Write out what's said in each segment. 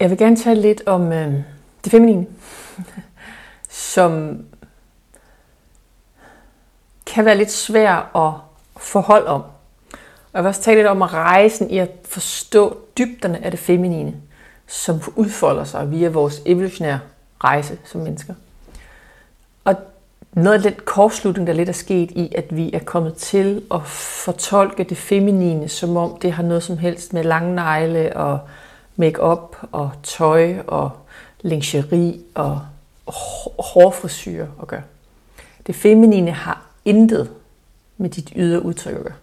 Jeg vil gerne tale lidt om øh, det feminine, som kan være lidt svært at forholde om. Og jeg vil også tale lidt om at rejsen i at forstå dybderne af det feminine, som udfolder sig via vores evolutionære rejse som mennesker. Og noget af den kortslutning, der lidt er sket i, at vi er kommet til at fortolke det feminine, som om det har noget som helst med lange negle og makeup og tøj og lingerie og hårfrisyr at gøre. Det feminine har intet med dit ydre udtryk at gøre.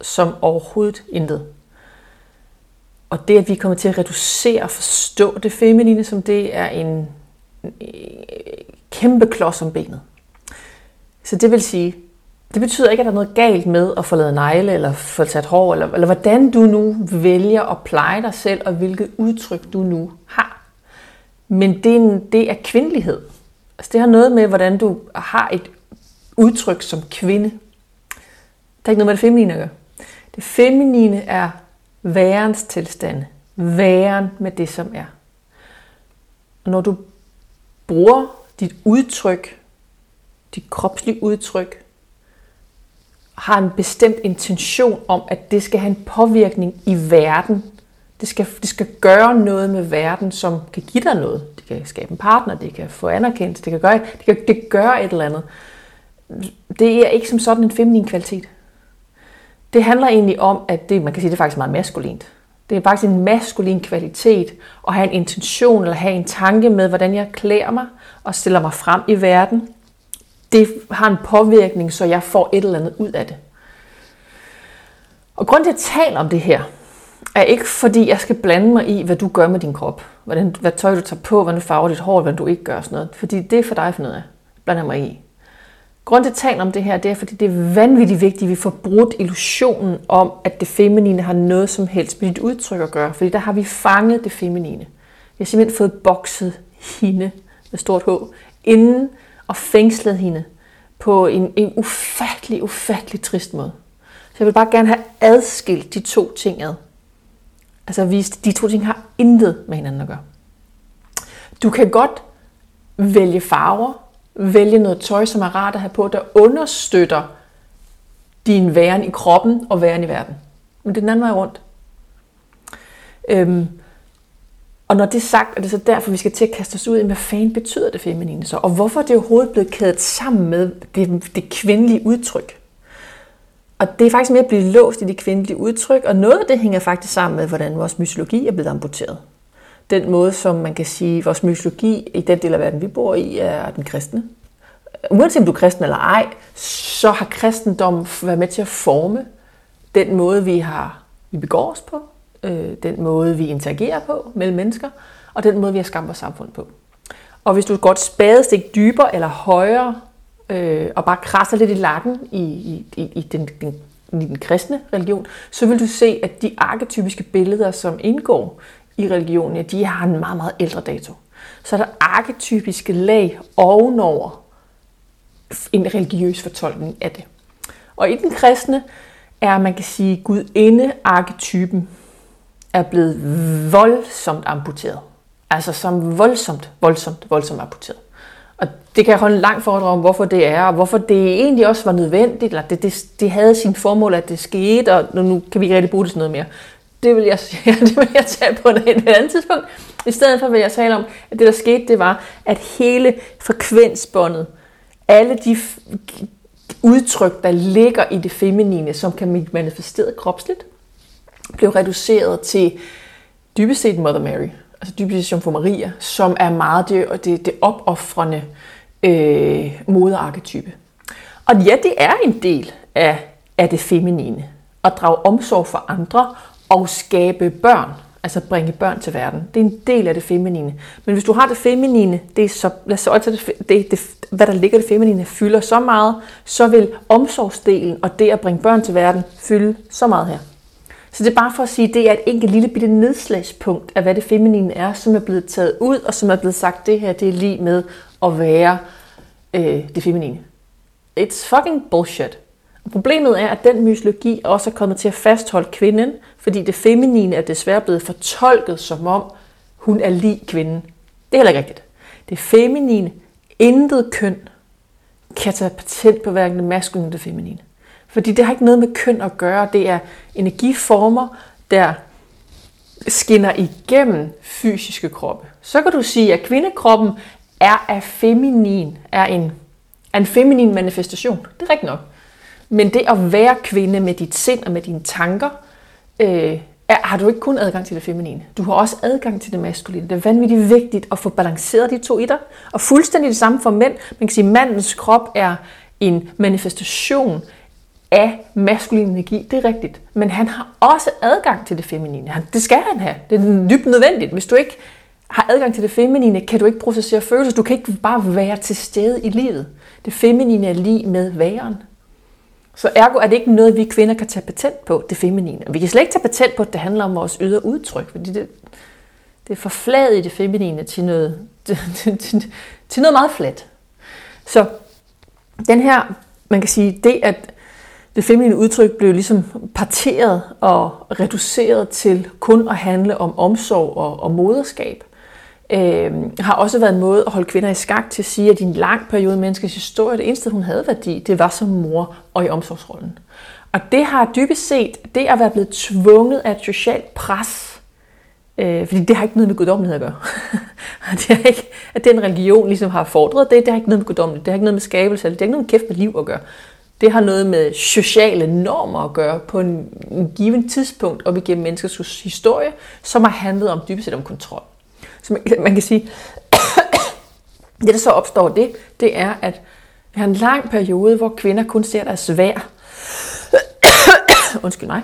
Som overhovedet intet. Og det, at vi kommer til at reducere og forstå det feminine, som det er en kæmpe klods om benet. Så det vil sige, det betyder ikke, at der er noget galt med at få lavet negle, eller få sat hår, eller, eller hvordan du nu vælger at pleje dig selv, og hvilket udtryk du nu har. Men det er, en, det er kvindelighed. Altså det har noget med, hvordan du har et udtryk som kvinde. Der er ikke noget med det feminine at gøre. Det feminine er værens tilstand. Væren med det, som er. Og når du bruger dit udtryk, dit kropslige udtryk, har en bestemt intention om, at det skal have en påvirkning i verden. Det skal, det skal gøre noget med verden, som kan give dig noget. Det kan skabe en partner, det kan få anerkendelse, det kan gøre, det kan, det gør et eller andet. Det er ikke som sådan en feminin kvalitet. Det handler egentlig om, at det, man kan sige, det er faktisk meget maskulint. Det er faktisk en maskulin kvalitet at have en intention eller have en tanke med, hvordan jeg klæder mig og stiller mig frem i verden det har en påvirkning, så jeg får et eller andet ud af det. Og grunden til, at jeg taler om det her, er ikke fordi, jeg skal blande mig i, hvad du gør med din krop. Hvordan, hvad tøj du tager på, hvordan du farver dit hår, hvad du ikke gør sådan noget. Fordi det er for dig for noget af. Blander mig i. Grunden til, at jeg taler om det her, det er, fordi det er vanvittigt vigtigt, at vi får brudt illusionen om, at det feminine har noget som helst med dit udtryk at gøre. Fordi der har vi fanget det feminine. Vi har simpelthen fået bokset hende med stort H, inden og fængslet hende på en, en ufattelig, ufattelig trist måde. Så jeg vil bare gerne have adskilt de to ting ad. Altså vist, de to ting har intet med hinanden at gøre. Du kan godt vælge farver, vælge noget tøj, som er rart at have på, der understøtter din væren i kroppen og væren i verden. Men det er den anden vej rundt. Øhm, og når det er sagt, er det så derfor, vi skal til at kaste os ud i, hvad fanden betyder det feminine så? Og hvorfor er det overhovedet blevet kædet sammen med det, det kvindelige udtryk? Og det er faktisk mere at blive låst i det kvindelige udtryk, og noget af det hænger faktisk sammen med, hvordan vores mytologi er blevet amputeret. Den måde, som man kan sige, vores mytologi i den del af verden, vi bor i, er den kristne. Uanset om du er kristen eller ej, så har kristendommen været med til at forme den måde, vi har vi begår os på, øh, den måde, vi interagerer på mellem mennesker, og den måde, vi har skabt vores samfund på. Og hvis du går et spadestik dybere eller højere, øh, og bare krasser lidt i lakken i, i, i, i, den, den, i den kristne religion, så vil du se, at de arketypiske billeder, som indgår i religionen, ja, de har en meget, meget ældre dato. Så er der arketypiske lag ovenover en religiøs fortolkning af det. Og i den kristne er, man kan sige, gudinde-arketypen er blevet voldsomt amputeret. Altså som voldsomt, voldsomt, voldsomt amputeret. Og det kan jeg holde en lang foredrag om, hvorfor det er, og hvorfor det egentlig også var nødvendigt, eller det, det, det havde sin formål, at det skete, og nu kan vi ikke rigtig bruge det sådan noget mere. Det vil jeg, ja, det vil jeg tage på et, et andet tidspunkt. I stedet for vil jeg tale om, at det der skete, det var, at hele frekvensbåndet, alle de udtryk, der ligger i det feminine, som kan blive manifesteret kropsligt, blev reduceret til dybest set Mother Mary, altså dybest set Jomfru Maria, som er meget det, det, det opoffrende øh, moderarketype. Og ja, det er en del af, af det feminine. At drage omsorg for andre og skabe børn, altså bringe børn til verden. Det er en del af det feminine. Men hvis du har det feminine, det er så, lad os så det, det, det, hvad der ligger det feminine, fylder så meget, så vil omsorgsdelen og det at bringe børn til verden fylde så meget her. Så det er bare for at sige, at det er et enkelt lille bitte nedslagspunkt af, hvad det feminine er, som er blevet taget ud, og som er blevet sagt, det her det er lige med at være øh, det feminine. It's fucking bullshit. Og problemet er, at den mytologi også er kommet til at fastholde kvinden, fordi det feminine er desværre blevet fortolket som om, hun er lige kvinden. Det er heller ikke rigtigt. Det feminine, intet køn, kan tage patent på hverken det maskuline eller det feminine. Fordi det har ikke noget med køn at gøre. Det er energiformer, der skinner igennem fysiske kroppe. Så kan du sige, at kvindekroppen er af feminin, er en, er en feminin manifestation. Det er rigtigt nok. Men det at være kvinde med dit sind og med dine tanker, øh, er, har du ikke kun adgang til det feminine. Du har også adgang til det maskuline. Det er vanvittigt vigtigt at få balanceret de to i dig. Og fuldstændig det samme for mænd. Man kan sige, at mandens krop er en manifestation af maskulin energi. Det er rigtigt. Men han har også adgang til det feminine. Det skal han have. Det er dybt nødvendigt. Hvis du ikke har adgang til det feminine, kan du ikke processere følelser. Du kan ikke bare være til stede i livet. Det feminine er lige med væren. Så ergo er det ikke noget, vi kvinder kan tage patent på, det feminine. Vi kan slet ikke tage patent på, at det handler om vores ydre udtryk, fordi det, det er forfladet i det feminine til noget, til, til, til noget meget fladt. Så den her, man kan sige, det at det feminine udtryk blev ligesom parteret og reduceret til kun at handle om omsorg og, og moderskab, øh, har også været en måde at holde kvinder i skak til at sige, at i en lang periode i menneskets historie, det eneste, hun havde værdi, det var som mor og i omsorgsrollen. Og det har dybest set, det at være blevet tvunget af et socialt pres, øh, fordi det har ikke noget med guddommelighed at gøre. det er ikke, at den religion ligesom har fordret det, det har ikke noget med guddommelighed, det har ikke noget med skabelse, det har ikke noget med kæft med liv at gøre. Det har noget med sociale normer at gøre på en, en given tidspunkt op igennem menneskets historie, som har handlet om dybest set om kontrol. Så man, man kan sige, det der så opstår det, det er, at vi har en lang periode, hvor kvinder kun ser deres værd. Undskyld mig.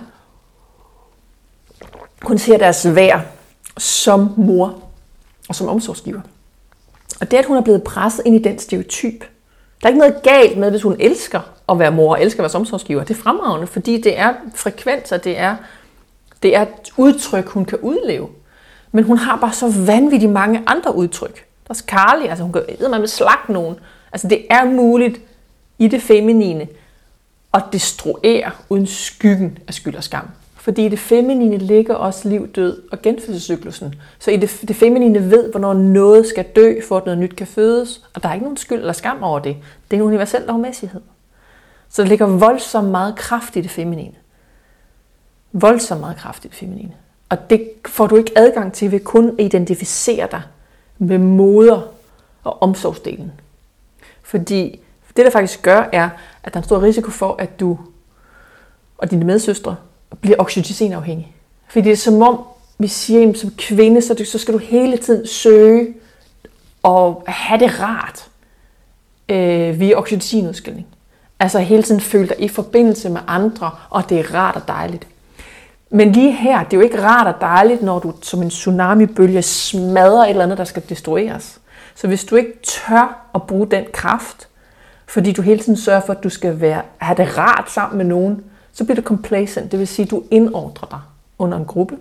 Kun ser deres værd som mor og som omsorgsgiver. Og det, at hun er blevet presset ind i den stereotyp, der er ikke noget galt med, hvis hun elsker at være mor og elsker at være omsorgsgiver. Det er fremragende, fordi det er frekvenser, det er, det er et udtryk, hun kan udleve. Men hun har bare så vanvittigt mange andre udtryk. Der er Carly, altså hun kan man med slag nogen. Altså det er muligt i det feminine at destruere uden skyggen af skyld og skam. Fordi i det feminine ligger også liv, død og genfødselscyklusen. Så i det, det feminine ved, hvornår noget skal dø, for at noget nyt kan fødes. Og der er ikke nogen skyld eller skam over det. Det er en universel lovmæssighed. Så der ligger voldsomt meget kraft i det feminine. Voldsomt meget kraft i det feminine. Og det får du ikke adgang til ved kun at identificere dig med moder og omsorgsdelen. Fordi det, der faktisk gør, er, at der er en stor risiko for, at du og dine medsøstre bliver oxytocinafhængige. Fordi det er som om, vi siger, at som kvinde, så, så skal du hele tiden søge og have det rart øh, via oxytocinudskilling. Altså hele tiden føle dig i forbindelse med andre, og det er rart og dejligt. Men lige her, det er jo ikke rart og dejligt, når du som en tsunamibølge smadrer et eller andet, der skal destrueres. Så hvis du ikke tør at bruge den kraft, fordi du hele tiden sørger for, at du skal være, have det rart sammen med nogen, så bliver du complacent. Det vil sige, at du indordrer dig under en gruppe.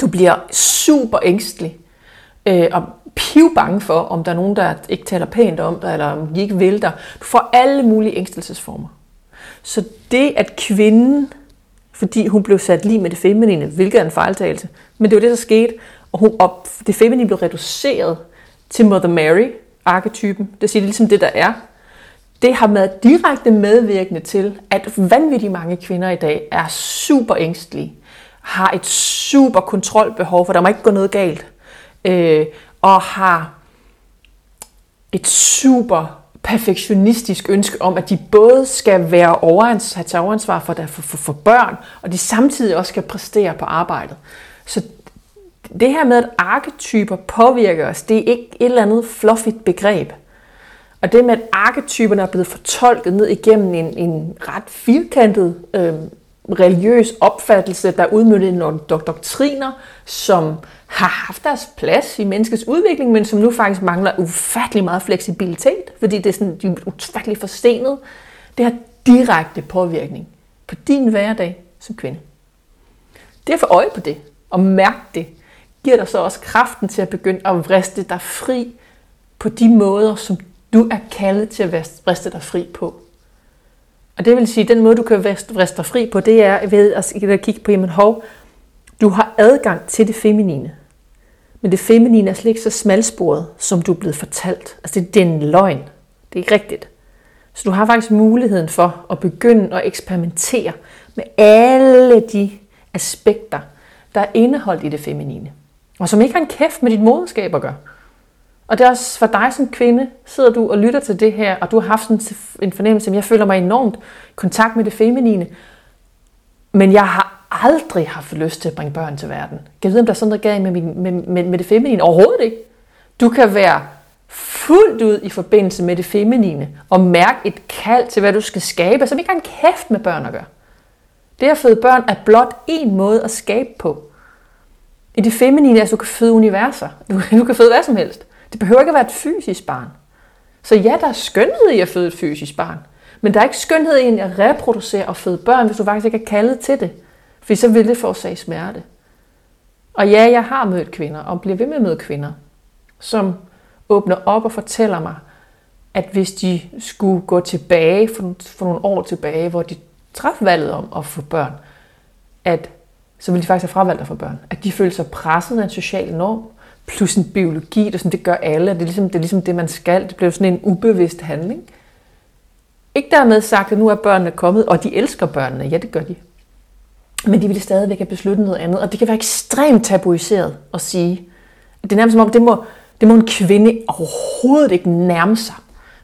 Du bliver super ængstelig øh, og bange for, om der er nogen, der ikke taler pænt om dig, eller om de ikke vil dig. Du får alle mulige ængstelsesformer. Så det, at kvinden fordi hun blev sat lige med det feminine, hvilket er en fejltagelse. Men det var det, der skete, og, hun, og det feminine blev reduceret til Mother Mary-arketypen. Det siger ligesom det, der er. Det har været direkte medvirkende til, at vanvittigt mange kvinder i dag er super ængstlige, har et super kontrolbehov, for der må ikke gå noget galt, øh, og har et super perfektionistisk ønske om, at de både skal være overansvar, have overansvar for, der, for, for, for børn, og de samtidig også skal præstere på arbejdet. Så det her med, at arketyper påvirker os, det er ikke et eller andet fluffigt begreb. Og det med, at arketyperne er blevet fortolket ned igennem en, en ret firkantet øh, religiøs opfattelse, der udmyndte nogle doktriner, som har haft deres plads i menneskets udvikling, men som nu faktisk mangler ufattelig meget fleksibilitet, fordi det er sådan, de er ufattelig forstenet. Det har direkte påvirkning på din hverdag som kvinde. Det at få øje på det og mærke det, giver dig så også kraften til at begynde at vriste dig fri på de måder, som du er kaldet til at vriste dig fri på. Og det vil sige, at den måde, du kan vriste dig fri på, det er ved at kigge på, jamen hov, du har adgang til det feminine Men det feminine er slet ikke så smalsporet, som du er blevet fortalt. Altså det, det er en løgn. Det er ikke rigtigt. Så du har faktisk muligheden for at begynde at eksperimentere med alle de aspekter, der er indeholdt i det feminine. Og som ikke har en kæft med dit moderskab at gøre. Og det er også for dig som kvinde, sidder du og lytter til det her, og du har haft sådan en fornemmelse, at jeg føler mig enormt kontakt med det feminine, men jeg har aldrig haft lyst til at bringe børn til verden. Kan jeg vide, om der er sådan noget galt med, min, med, med, med det feminine? Overhovedet ikke. Du kan være fuldt ud i forbindelse med det feminine, og mærke et kald til, hvad du skal skabe, som ikke har en kæft med børn at gøre. Det at føde børn er blot en måde at skabe på. I det feminine, altså du kan føde universer. Du, du kan føde hvad som helst. Det behøver ikke at være et fysisk barn. Så ja, der er skønhed i at føde et fysisk barn. Men der er ikke skønhed i at reproducere og føde børn, hvis du faktisk ikke er kaldet til det. For så vil det forårsage smerte. Og ja, jeg har mødt kvinder, og bliver ved med at møde kvinder, som åbner op og fortæller mig, at hvis de skulle gå tilbage for, for nogle år tilbage, hvor de traf valget om at få børn, at så ville de faktisk have fravalgt at få børn. At de følte sig presset af en social norm, plus en biologi, det, sådan, det gør alle, det er, ligesom, det er ligesom det, man skal. Det bliver sådan en ubevidst handling. Ikke dermed sagt, at nu er børnene kommet, og de elsker børnene. Ja, det gør de. Men de ville stadigvæk have besluttet noget andet. Og det kan være ekstremt tabuiseret at sige. Det er nærmest som om, det må, det må en kvinde overhovedet ikke nærme sig.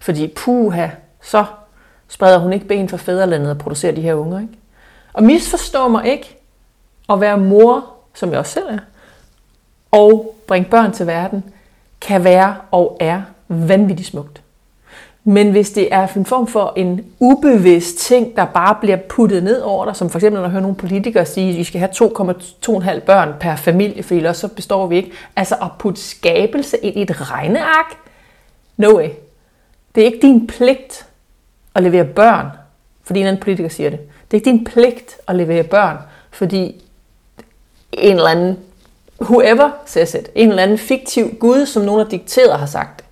Fordi puha, så spreder hun ikke ben for fædrelandet og producerer de her unger. Ikke? Og misforstå mig ikke at være mor, som jeg også selv er, og bringe børn til verden, kan være og er vanvittigt smukt. Men hvis det er en form for en ubevidst ting, der bare bliver puttet ned over dig, som for eksempel når jeg hører nogle politikere sige, at vi skal have 2,2,5 børn per familie, for ellers så består vi ikke. Altså at putte skabelse ind i et regneark? No way. Det er ikke din pligt at levere børn, fordi en anden politiker siger det. Det er ikke din pligt at levere børn, fordi en eller anden, whoever says it, en eller anden fiktiv Gud, som nogen har dikteret, har sagt det.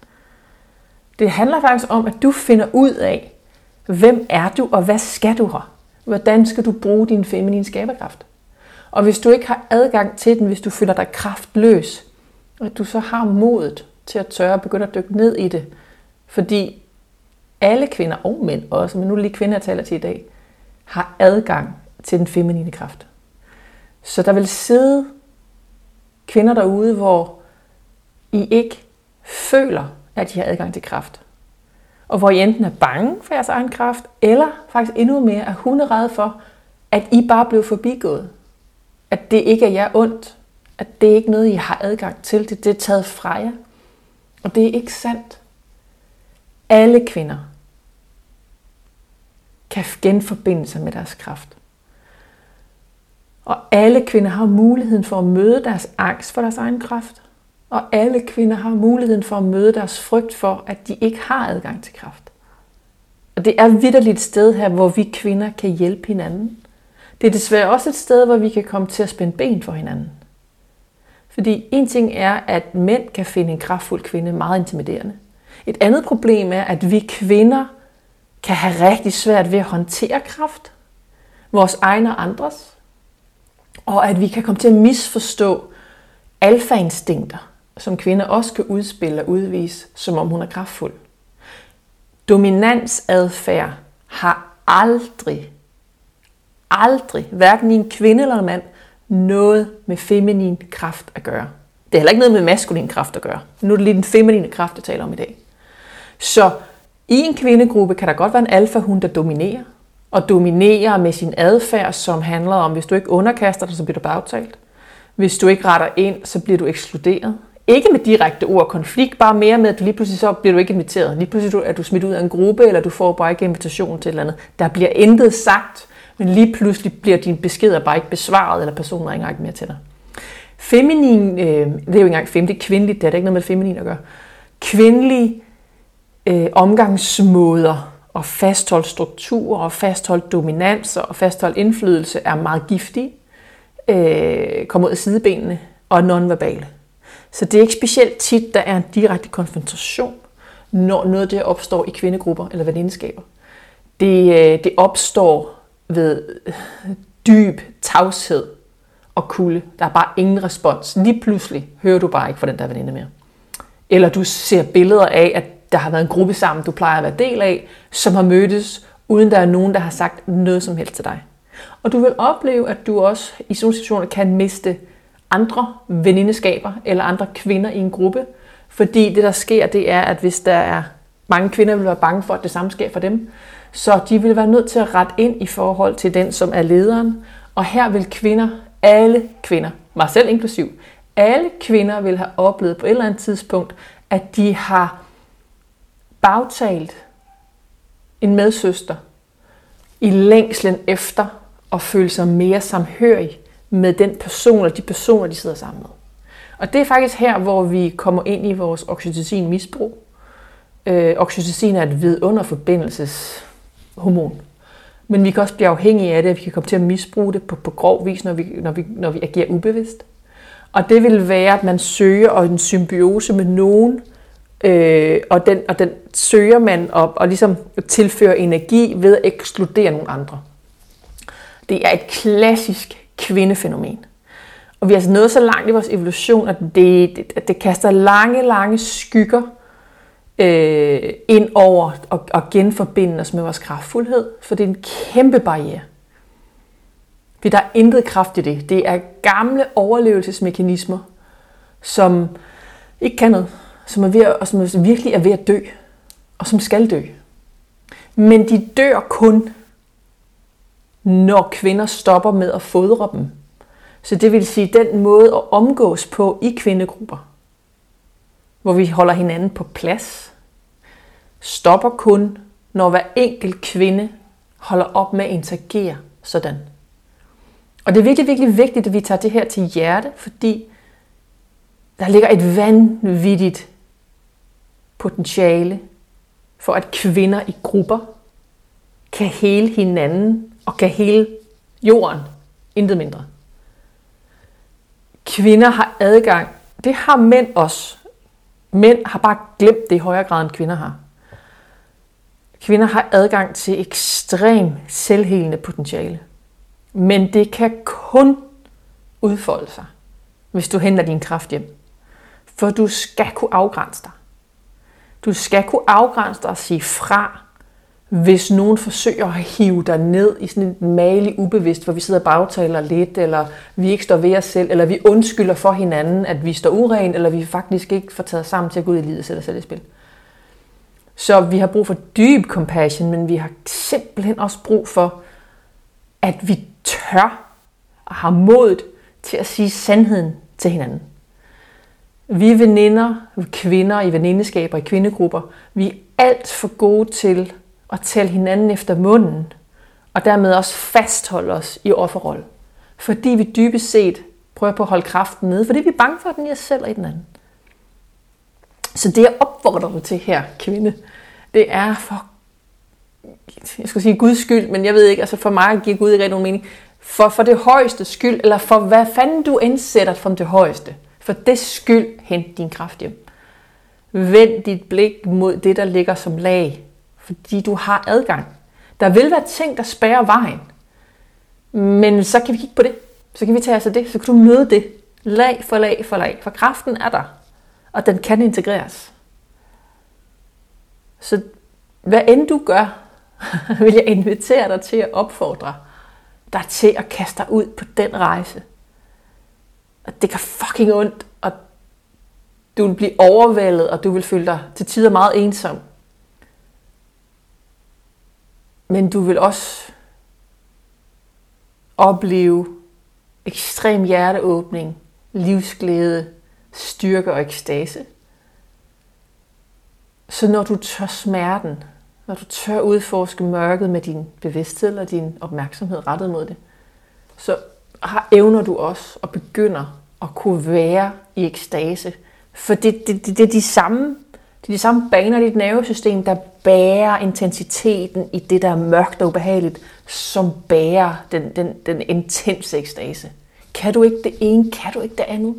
Det handler faktisk om, at du finder ud af, hvem er du, og hvad skal du her? Hvordan skal du bruge din feminine skaberkraft? Og hvis du ikke har adgang til den, hvis du føler dig kraftløs, at du så har modet til at tørre og begynde at dykke ned i det. Fordi alle kvinder, og mænd også, men nu lige kvinder, jeg taler til i dag, har adgang til den feminine kraft. Så der vil sidde kvinder derude, hvor I ikke føler, at I har adgang til kraft. Og hvor I enten er bange for jeres egen kraft, eller faktisk endnu mere er hunderede for, at I bare blev forbigået. At det ikke er jer ondt. At det ikke er noget, I har adgang til. Det, det er taget fra jer. Og det er ikke sandt. Alle kvinder kan genforbinde sig med deres kraft. Og alle kvinder har muligheden for at møde deres angst for deres egen kraft. Og alle kvinder har muligheden for at møde deres frygt for, at de ikke har adgang til kraft. Og det er vidderligt et sted her, hvor vi kvinder kan hjælpe hinanden. Det er desværre også et sted, hvor vi kan komme til at spænde ben for hinanden. Fordi en ting er, at mænd kan finde en kraftfuld kvinde meget intimiderende. Et andet problem er, at vi kvinder kan have rigtig svært ved at håndtere kraft. Vores egne og andres. Og at vi kan komme til at misforstå alfainstinkter som kvinder også kan udspille og udvise, som om hun er kraftfuld. Dominansadfærd har aldrig, aldrig, hverken i en kvinde eller en mand, noget med feminin kraft at gøre. Det er heller ikke noget med maskulin kraft at gøre. Nu er det lige den feminine kraft, jeg taler om i dag. Så i en kvindegruppe kan der godt være en alfahund, der dominerer. Og dominerer med sin adfærd, som handler om, hvis du ikke underkaster dig, så bliver du bagtalt. Hvis du ikke retter ind, så bliver du ekskluderet. Ikke med direkte ord konflikt, bare mere med, at du lige pludselig så bliver du ikke inviteret. Lige pludselig er du smidt ud af en gruppe, eller du får bare ikke invitation til et eller andet. Der bliver intet sagt, men lige pludselig bliver dine beskeder bare ikke besvaret, eller personen ringer ikke mere til dig. Feminin, øh, det er jo ikke engang fem, det er kvindeligt, det er ikke noget med feminin at gøre. Kvindelige øh, omgangsmåder at fastholde strukturer og fastholde dominanser og fastholde indflydelse er meget giftige, øh, kommer ud af sidebenene og nonverbale. Så det er ikke specielt tit, der er en direkte konfrontation, når noget af det opstår i kvindegrupper eller venindskaber. Det, øh, det opstår ved øh, dyb tavshed og kulde. Der er bare ingen respons. Lige pludselig hører du bare ikke fra den der veninde mere. Eller du ser billeder af, at der har været en gruppe sammen, du plejer at være del af, som har mødtes, uden der er nogen, der har sagt noget som helst til dig. Og du vil opleve, at du også i sådan situationer kan miste andre venindeskaber eller andre kvinder i en gruppe. Fordi det, der sker, det er, at hvis der er mange kvinder, vil være bange for, at det samme sker for dem, så de vil være nødt til at rette ind i forhold til den, som er lederen. Og her vil kvinder, alle kvinder, mig selv inklusiv, alle kvinder vil have oplevet på et eller andet tidspunkt, at de har bagtalt en medsøster i længslen efter at føle sig mere samhørig med den person og de personer, de sidder sammen med. Og det er faktisk her, hvor vi kommer ind i vores oxytocin-misbrug. Øh, oxytocin er et vidunderforbindelseshormon. Men vi kan også blive afhængige af det, at vi kan komme til at misbruge det på, på grov vis, når vi, når, vi, når vi agerer ubevidst. Og det vil være, at man søger en symbiose med nogen, øh, og, den, og den søger man op og ligesom tilfører energi ved at ekskludere nogle andre. Det er et klassisk kvindefænomen. Og vi er altså nået så langt i vores evolution, at det, det, at det kaster lange, lange skygger øh, ind over og, og genforbinde os med vores kraftfuldhed, for det er en kæmpe barriere. For der er intet kraft i det. Det er gamle overlevelsesmekanismer, som ikke kan noget, som er ved at, og som virkelig er ved at dø, og som skal dø. Men de dør kun, når kvinder stopper med at fodre dem. Så det vil sige den måde at omgås på i kvindegrupper, hvor vi holder hinanden på plads, stopper kun, når hver enkelt kvinde holder op med at interagere sådan. Og det er virkelig, virkelig vigtigt, at vi tager det her til hjerte, fordi der ligger et vanvittigt potentiale for, at kvinder i grupper kan hele hinanden og kan hele jorden. Intet mindre. Kvinder har adgang. Det har mænd også. Mænd har bare glemt det i højere grad, end kvinder har. Kvinder har adgang til ekstrem selvhelende potentiale. Men det kan kun udfolde sig, hvis du henter din kraft hjem. For du skal kunne afgrænse dig. Du skal kunne afgrænse dig og sige fra, hvis nogen forsøger at hive dig ned i sådan en malig ubevidst, hvor vi sidder og bagtaler lidt, eller vi ikke står ved os selv, eller vi undskylder for hinanden, at vi står uren, eller vi faktisk ikke får taget sammen til at gå ud i livet og sætte os selv i spil. Så vi har brug for dyb compassion, men vi har simpelthen også brug for, at vi tør og har modet til at sige sandheden til hinanden. Vi er veninder, kvinder i venindeskaber, i kvindegrupper. Vi er alt for gode til at tælle hinanden efter munden, og dermed også fastholde os i offerrolle. Fordi vi dybest set prøver på at holde kraften nede, fordi vi er bange for den i os selv og i den anden. Så det jeg opfordrer dig til her, kvinde, det er for, jeg skal sige Guds skyld, men jeg ved ikke, altså for mig giver Gud ikke rigtig nogen mening, for, for det højeste skyld, eller for hvad fanden du indsætter for det højeste. For det skyld hent din kraft hjem. Vend dit blik mod det, der ligger som lag, fordi du har adgang. Der vil være ting, der spærrer vejen, men så kan vi kigge på det. Så kan vi tage os af det. Så kan du møde det. Lag for lag for lag. For kraften er der, og den kan integreres. Så hvad end du gør, vil jeg invitere dig til at opfordre dig til at kaste dig ud på den rejse. Og det kan fucking ondt, og du vil blive overvældet, og du vil føle dig til tider meget ensom. Men du vil også opleve ekstrem hjerteåbning, livsglæde, styrke og ekstase. Så når du tør smerten, når du tør udforske mørket med din bevidsthed og din opmærksomhed rettet mod det, så har, evner du også og begynder at kunne være i ekstase. For det, det, det, det er de samme, det er de samme baner i dit nervesystem, der bærer intensiteten i det, der er mørkt og ubehageligt, som bærer den, den, den intense ekstase. Kan du ikke det ene, kan du ikke det andet.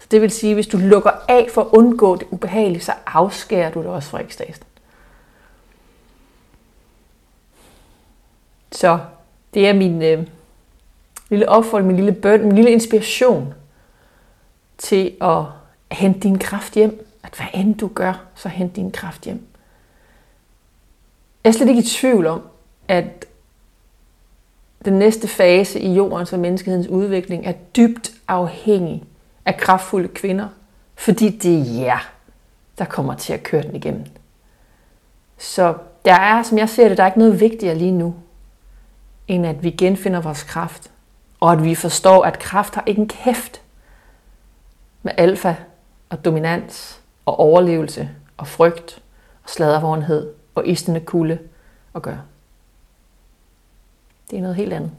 Så det vil sige, hvis du lukker af for at undgå det ubehagelige, så afskærer du det også fra ekstasen. Så det er min, øh, lille opfordring, min lille bøn, min lille inspiration til at hente din kraft hjem. At hvad end du gør, så hent din kraft hjem. Jeg er slet ikke i tvivl om, at den næste fase i jordens og menneskehedens udvikling er dybt afhængig af kraftfulde kvinder, fordi det er jer, der kommer til at køre den igennem. Så der er, som jeg ser det, der er ikke noget vigtigere lige nu, end at vi genfinder vores kraft. Og at vi forstår, at kraft har ikke en kæft med alfa og dominans og overlevelse og frygt og sladervorenhed og istende kulde at gøre. Det er noget helt andet.